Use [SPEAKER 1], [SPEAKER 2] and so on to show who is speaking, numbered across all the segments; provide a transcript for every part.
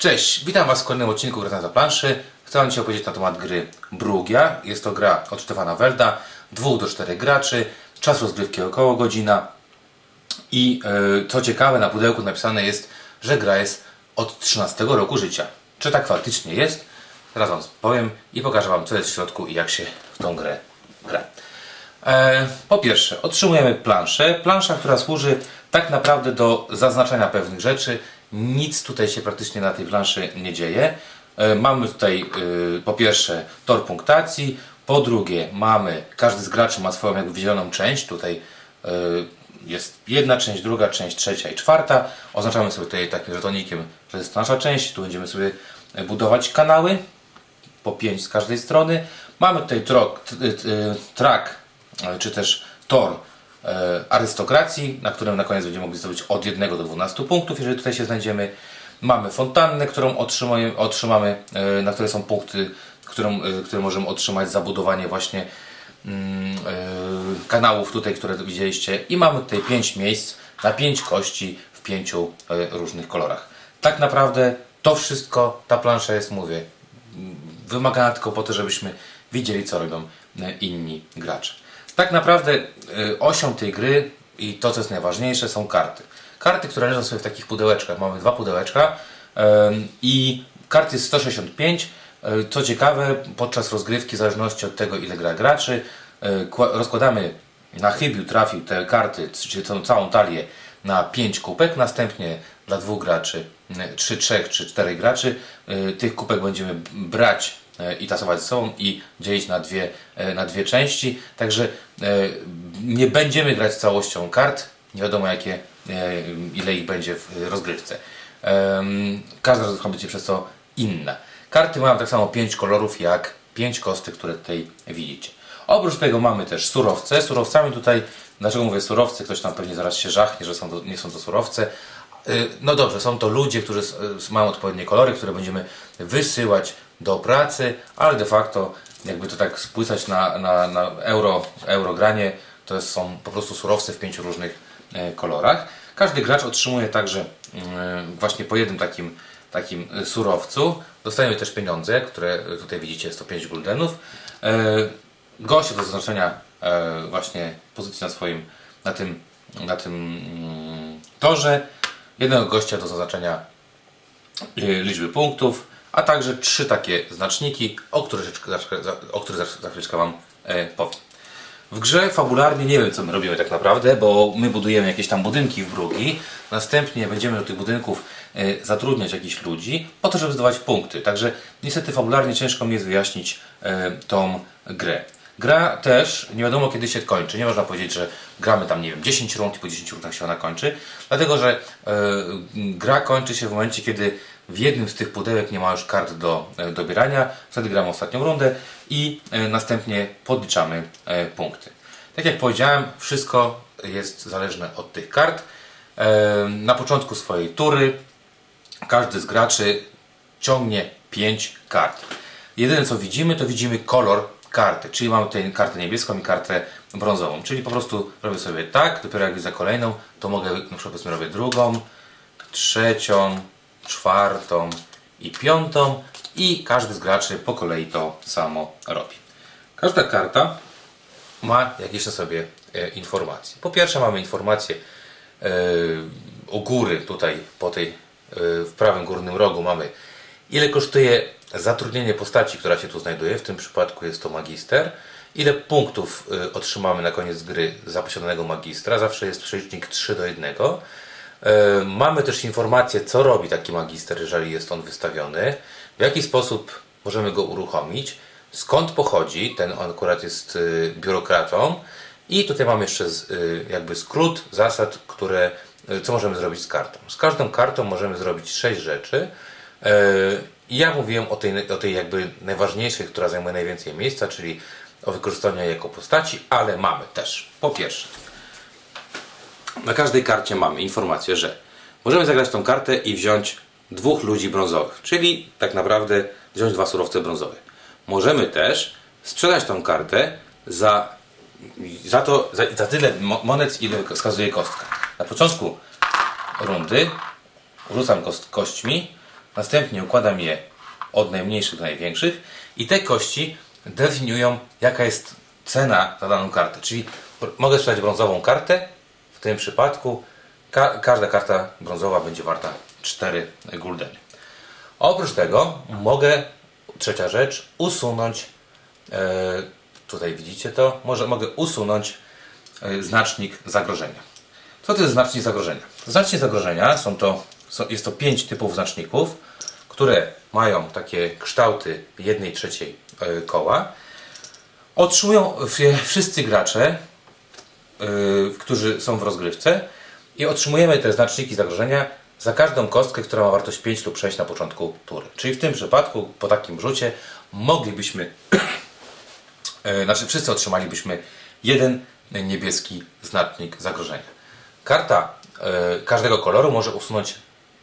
[SPEAKER 1] Cześć, witam Was w kolejnym odcinku Gry na planszy. Chcę dzisiaj opowiedzieć na temat gry Brugia. Jest to gra od Stefana Welda, 2 do 4 graczy, czas rozgrywki około godzina. I e, co ciekawe, na pudełku napisane jest, że gra jest od 13 roku życia. Czy tak faktycznie jest? Teraz Wam powiem i pokażę Wam, co jest w środku i jak się w tą grę gra. E, po pierwsze, otrzymujemy planszę. Plansza, która służy tak naprawdę do zaznaczania pewnych rzeczy. Nic tutaj się praktycznie na tej planszy nie dzieje. E, mamy tutaj e, po pierwsze tor punktacji, po drugie mamy, każdy z graczy ma swoją jakby wydzieloną część. Tutaj e, jest jedna część, druga część, trzecia i czwarta. Oznaczamy sobie tutaj takim żetonikiem, że jest to nasza część. Tu będziemy sobie budować kanały po 5 z każdej strony. Mamy tutaj track, czy też tor arystokracji, na którym na koniec będziemy mogli zdobyć od 1 do 12 punktów, jeżeli tutaj się znajdziemy. Mamy fontannę, którą otrzymamy, otrzymamy na której są punkty, którą, które możemy otrzymać za budowanie właśnie mm, kanałów tutaj, które widzieliście. I mamy tutaj 5 miejsc na 5 kości w 5 różnych kolorach. Tak naprawdę to wszystko, ta plansza jest, mówię, wymagana tylko po to, żebyśmy widzieli, co robią inni gracze. Tak naprawdę osią tej gry i to, co jest najważniejsze, są karty. Karty, które leżą sobie w takich pudełeczkach. Mamy dwa pudełeczka i kart jest 165. Co ciekawe, podczas rozgrywki, w zależności od tego, ile gra graczy, rozkładamy na chybił, trafił te karty, czyli tą całą talię na 5 kubek, następnie dla dwóch graczy, 3, 3 czy 4 graczy, tych kubek będziemy brać i tasować sobą i dzielić na dwie, na dwie części. Także nie będziemy grać całością kart, nie wiadomo jakie, ile ich będzie w rozgrywce. Każda rozgrywka będzie przez to inna. Karty mają tak samo 5 kolorów jak 5 kostek, które tutaj widzicie. Oprócz tego mamy też surowce. Surowcami tutaj, dlaczego mówię surowce? Ktoś tam pewnie zaraz się żachnie, że są to, nie są to surowce. No dobrze, są to ludzie, którzy mają odpowiednie kolory, które będziemy wysyłać do pracy, ale de facto jakby to tak spłycać na, na, na euro, eurogranie, to są po prostu surowce w pięciu różnych kolorach. Każdy gracz otrzymuje także właśnie po jednym takim, takim surowcu. Dostajemy też pieniądze, które tutaj widzicie, jest to 5 guldenów. Goście do zaznaczenia właśnie pozycji na swoim, na tym, na tym torze. Jednego gościa do zaznaczenia liczby punktów, a także trzy takie znaczniki, o których, o za chwileczkę Wam powiem. W grze fabularnie nie wiem co my robimy tak naprawdę, bo my budujemy jakieś tam budynki w Brugi, następnie będziemy do tych budynków zatrudniać jakichś ludzi po to, żeby zdawać punkty. Także niestety fabularnie ciężko mi jest wyjaśnić tą grę. Gra też nie wiadomo kiedy się kończy. Nie można powiedzieć, że gramy tam, nie wiem, 10 rund i po 10 rundach się ona kończy. Dlatego, że gra kończy się w momencie, kiedy w jednym z tych pudełek nie ma już kart do dobierania. Wtedy gramy ostatnią rundę i następnie podliczamy punkty. Tak jak powiedziałem, wszystko jest zależne od tych kart. Na początku swojej tury każdy z graczy ciągnie 5 kart. Jedyne co widzimy, to widzimy kolor karty, czyli mamy tutaj kartę niebieską i kartę brązową. Czyli po prostu robię sobie tak, dopiero jak widzę kolejną, to mogę, na przykład robię drugą, trzecią, czwartą i piątą i każdy z graczy po kolei to samo robi. Każda karta ma jakieś na sobie e, informacje. Po pierwsze mamy informację e, u góry, tutaj po tej e, w prawym górnym rogu mamy ile kosztuje zatrudnienie postaci, która się tu znajduje, w tym przypadku jest to magister, ile punktów y, otrzymamy na koniec gry za posiadanego magistra, zawsze jest przelicznik 3 do 1. Y, mamy też informację, co robi taki magister, jeżeli jest on wystawiony, w jaki sposób możemy go uruchomić, skąd pochodzi, ten on akurat jest y, biurokratą i tutaj mamy jeszcze jakby skrót zasad, które, co możemy zrobić z kartą. Z każdą kartą możemy zrobić 6 rzeczy. I ja mówiłem o tej, o tej jakby najważniejszej, która zajmuje najwięcej miejsca, czyli o wykorzystaniu jako postaci, ale mamy też, po pierwsze, na każdej karcie mamy informację, że możemy zagrać tą kartę i wziąć dwóch ludzi brązowych, czyli tak naprawdę wziąć dwa surowce brązowe. Możemy też sprzedać tą kartę za, za, to, za, za tyle monet, ile wskazuje kostka. Na początku rundy rzucam kość, kośćmi następnie układam je od najmniejszych do największych i te kości definiują jaka jest cena za daną kartę. Czyli mogę sprzedać brązową kartę, w tym przypadku ka każda karta brązowa będzie warta 4 guldeny. Oprócz tego mogę, trzecia rzecz, usunąć, e, tutaj widzicie to, może, mogę usunąć e, znacznik zagrożenia. Co to jest znacznik zagrożenia? Znacznik zagrożenia są to, jest to pięć typów znaczników, które mają takie kształty jednej trzeciej e, koła. Otrzymują wszyscy gracze, e, którzy są w rozgrywce i otrzymujemy te znaczniki zagrożenia za każdą kostkę, która ma wartość 5 lub 6 na początku tury. Czyli w tym przypadku, po takim rzucie, moglibyśmy, e, znaczy wszyscy otrzymalibyśmy jeden niebieski znacznik zagrożenia. Karta każdego koloru może usunąć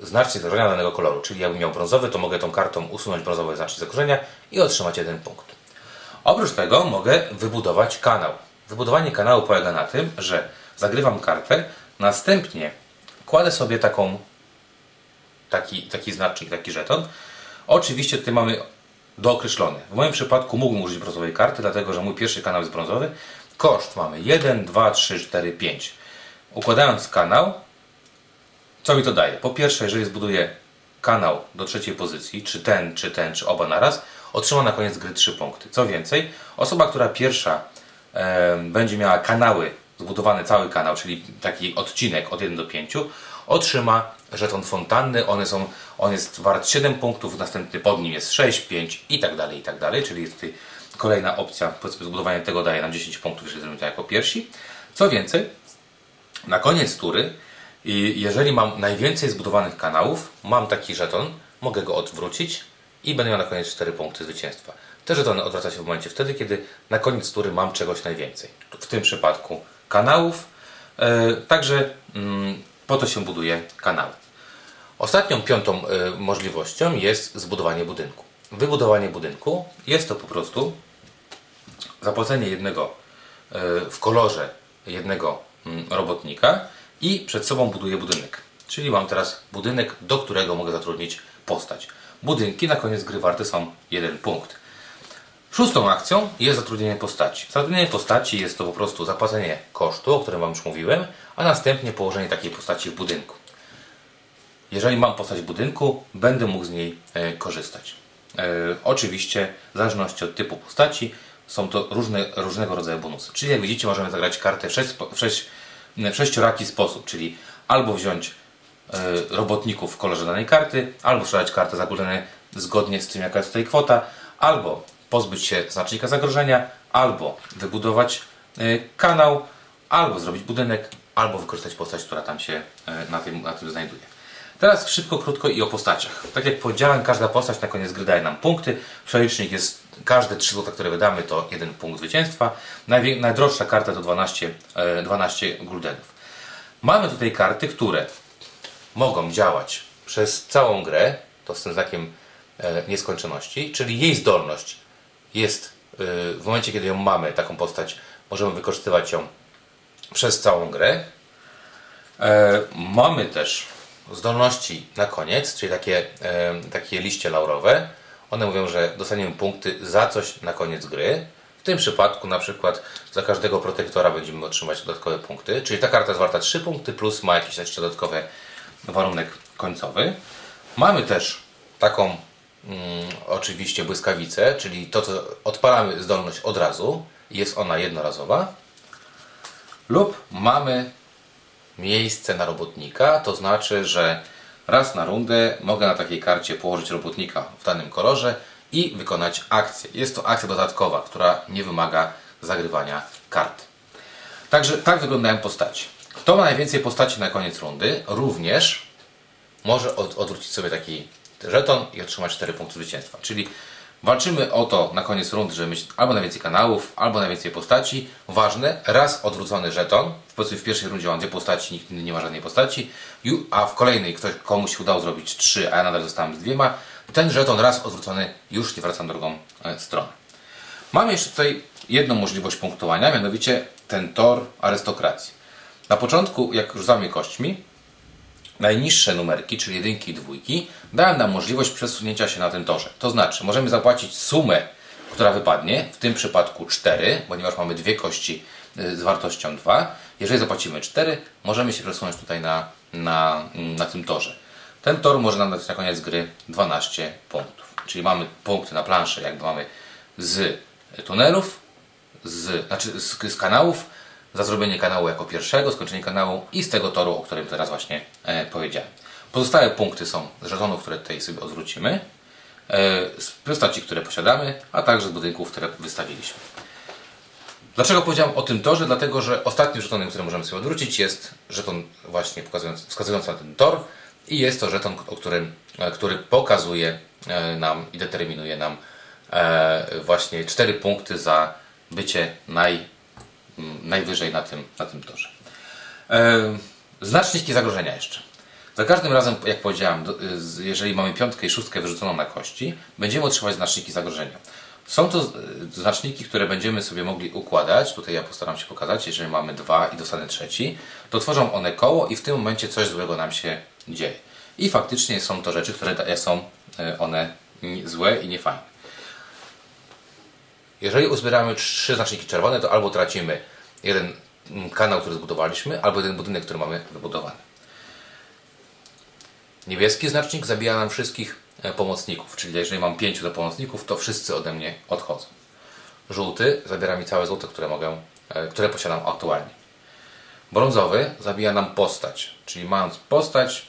[SPEAKER 1] znacznik zagrożenia danego koloru. Czyli jakbym miał brązowy, to mogę tą kartą usunąć brązowy znacznik zagrożenia i otrzymać jeden punkt. Oprócz tego mogę wybudować kanał. Wybudowanie kanału polega na tym, że zagrywam kartę, następnie kładę sobie taką taki, taki znacznik, taki żeton. Oczywiście tutaj mamy dookreślony. W moim przypadku mógłbym użyć brązowej karty, dlatego że mój pierwszy kanał jest brązowy. Koszt mamy 1, 2, 3, 4, 5. Układając kanał, co mi to daje? Po pierwsze, jeżeli zbuduję kanał do trzeciej pozycji, czy ten, czy ten, czy oba naraz, otrzyma na koniec gry 3 punkty. Co więcej, osoba, która pierwsza e, będzie miała kanały, zbudowany cały kanał, czyli taki odcinek od 1 do 5, otrzyma żeton fontanny, one są, on jest wart 7 punktów, następny pod nim jest 6, 5 i tak dalej, i tak dalej, czyli jest tutaj kolejna opcja, powiedzmy zbudowanie tego daje nam 10 punktów, jeżeli zrobimy to jako pierwsi. Co więcej, na koniec tury, jeżeli mam najwięcej zbudowanych kanałów, mam taki żeton, mogę go odwrócić i będę miał na koniec 4 punkty zwycięstwa. Te żetony odwraca się w momencie wtedy, kiedy na koniec tury mam czegoś najwięcej. W tym przypadku kanałów, yy, także yy, po to się buduje kanał. Ostatnią, piątą y, możliwością jest zbudowanie budynku. Wybudowanie budynku jest to po prostu zapłacenie jednego y, w kolorze jednego y, robotnika i przed sobą buduję budynek. Czyli mam teraz budynek, do którego mogę zatrudnić postać. Budynki na koniec gry warte są jeden punkt. Szóstą akcją jest zatrudnienie postaci. Zatrudnienie postaci jest to po prostu zapłacenie kosztu, o którym Wam już mówiłem, a następnie położenie takiej postaci w budynku. Jeżeli mam postać w budynku, będę mógł z niej e, korzystać. E, oczywiście, w zależności od typu postaci, są to różne, różnego rodzaju bonusy. Czyli jak widzicie, możemy zagrać kartę w, sześć, w, sześć, w sześcioraki sposób, czyli albo wziąć e, robotników w kolorze danej karty, albo sprzedać kartę za zgodnie z tym, jaka jest tutaj kwota, albo pozbyć się znacznika zagrożenia, albo wybudować e, kanał, albo zrobić budynek, albo wykorzystać postać, która tam się e, na tym, na tym znajduje. Teraz szybko, krótko i o postaciach. Tak jak powiedziałem, każda postać na koniec gry daje nam punkty. Przelicznik jest każde 3 zł, które wydamy, to jeden punkt zwycięstwa. najdroższa karta to 12, 12 e, guldenów. Mamy tutaj karty, które mogą działać przez całą grę, to z tym znakiem nieskończoności, czyli jej zdolność jest y, w momencie, kiedy ją mamy, taką postać, możemy wykorzystywać ją przez całą grę. E, mamy też zdolności na koniec, czyli takie, takie liście laurowe. One mówią, że dostaniemy punkty za coś na koniec gry. W tym przypadku na przykład za każdego protektora będziemy otrzymać dodatkowe punkty. Czyli ta karta jest warta 3 punkty plus ma jakiś jeszcze dodatkowy warunek końcowy. Mamy też taką mm, oczywiście błyskawice, czyli to, co odpalamy zdolność od razu, jest ona jednorazowa, lub mamy miejsce na robotnika, to znaczy, że raz na rundę mogę na takiej karcie położyć robotnika w danym kolorze i wykonać akcję. Jest to akcja dodatkowa, która nie wymaga zagrywania kart. Także tak wyglądają postaci. Kto ma najwięcej postaci na koniec rundy, również może odwrócić sobie taki żeton i otrzymać 4 punkty zwycięstwa. Czyli walczymy o to na koniec rund, żeby mieć albo najwięcej kanałów, albo najwięcej postaci. Ważne, raz odwrócony żeton. W pierwszej rundzie mam dwie postaci, nikt inny nie ma żadnej postaci, a w kolejnej ktoś, komuś udało zrobić trzy, a ja nadal zostałem z dwiema. Ten żeton raz odwrócony już nie wracam drugą e, stronę. Mamy jeszcze tutaj jedną możliwość punktowania, mianowicie ten tor arystokracji. Na początku, jak rzucamy kośćmi, najniższe numerki, czyli jedynki i dwójki, dają nam możliwość przesunięcia się na tym torze. To znaczy, możemy zapłacić sumę, która wypadnie, w tym przypadku 4, ponieważ mamy dwie kości y, z wartością 2. Jeżeli zapłacimy 4, możemy się przesunąć tutaj na, na, na tym torze. Ten tor może nam dać na koniec gry 12 punktów. Czyli mamy punkty na planszy, jakby mamy z tunelów, z, znaczy z, z kanałów, za zrobienie kanału jako pierwszego, skończenie kanału i z tego toru, o którym teraz właśnie e, powiedziałem. Pozostałe punkty są z żetonów, które tutaj sobie odwrócimy, e, z postaci, które posiadamy, a także z budynków, które wystawiliśmy. Dlaczego powiedziałem o tym torze? Dlatego, że ostatnim żetonem, który możemy sobie odwrócić jest żeton właśnie wskazujący na ten tor i jest to żeton, o którym, e, który pokazuje nam i determinuje nam właśnie 4 punkty za bycie naj, najwyżej na tym, na tym torze. Znaczniki zagrożenia jeszcze. Za każdym razem, jak powiedziałem, jeżeli mamy piątkę i szóstkę wyrzuconą na kości, będziemy otrzymywać znaczniki zagrożenia. Są to znaczniki, które będziemy sobie mogli układać. Tutaj ja postaram się pokazać. Jeżeli mamy dwa i dostanę trzeci, to tworzą one koło i w tym momencie coś złego nam się dzieje. I faktycznie są to rzeczy, które są e, one złe i niefajne. Jeżeli uzbieramy trzy znaczniki czerwone, to albo tracimy jeden kanał, który zbudowaliśmy, albo jeden budynek, który mamy wybudowany. Niebieski znacznik zabija nam wszystkich e, pomocników, czyli jeżeli mam pięciu do pomocników, to wszyscy ode mnie odchodzą. Żółty zabiera mi całe złoto, które, mogę, e, które posiadam aktualnie. Brązowy zabija nam postać, czyli mając postać,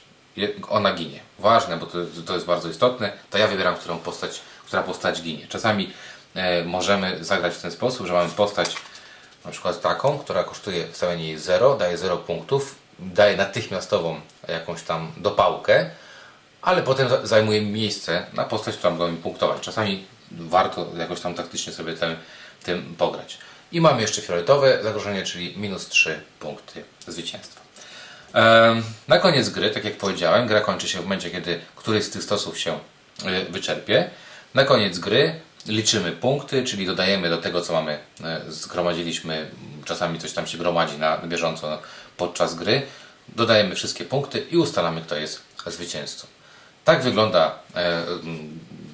[SPEAKER 1] ona ginie. Ważne, bo to, to jest bardzo istotne, to ja wybieram, którą postać, która postać ginie. Czasami możemy zagrać w ten sposób, że mamy postać na przykład taką, która kosztuje wstawienie jej 0, daje 0 punktów, daje natychmiastową jakąś tam dopałkę, ale potem zajmuje miejsce na postać, która mogła punktować. Czasami warto jakoś tam taktycznie sobie tym, tym pograć. I mamy jeszcze fioletowe zagrożenie, czyli minus 3 punkty zwycięstwa. Na koniec gry, tak jak powiedziałem, gra kończy się w momencie, kiedy któryś z tych stosów się e, wyczerpie. Na koniec gry liczymy punkty, czyli dodajemy do tego, co mamy, e, zgromadziliśmy, czasami coś tam się gromadzi na bieżąco podczas gry, dodajemy wszystkie punkty i ustalamy, kto jest zwycięzcą. Tak wygląda e,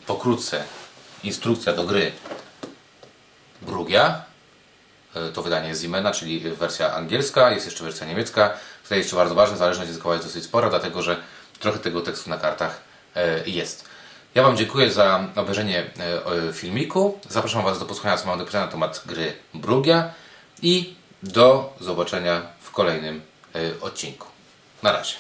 [SPEAKER 1] pokrótce instrukcja do gry Brugia. E, to wydanie Siemena, czyli wersja angielska, jest jeszcze wersja niemiecka. Tutaj jeszcze bardzo ważne, zależność językowa jest dosyć spora, dlatego że trochę tego tekstu na kartach e, jest. Ja Wam dziękuję za obejrzenie e, filmiku. Zapraszam Was do posłuchania, co mam do na temat gry Brugia i do zobaczenia w kolejnym odcinku. Na razie.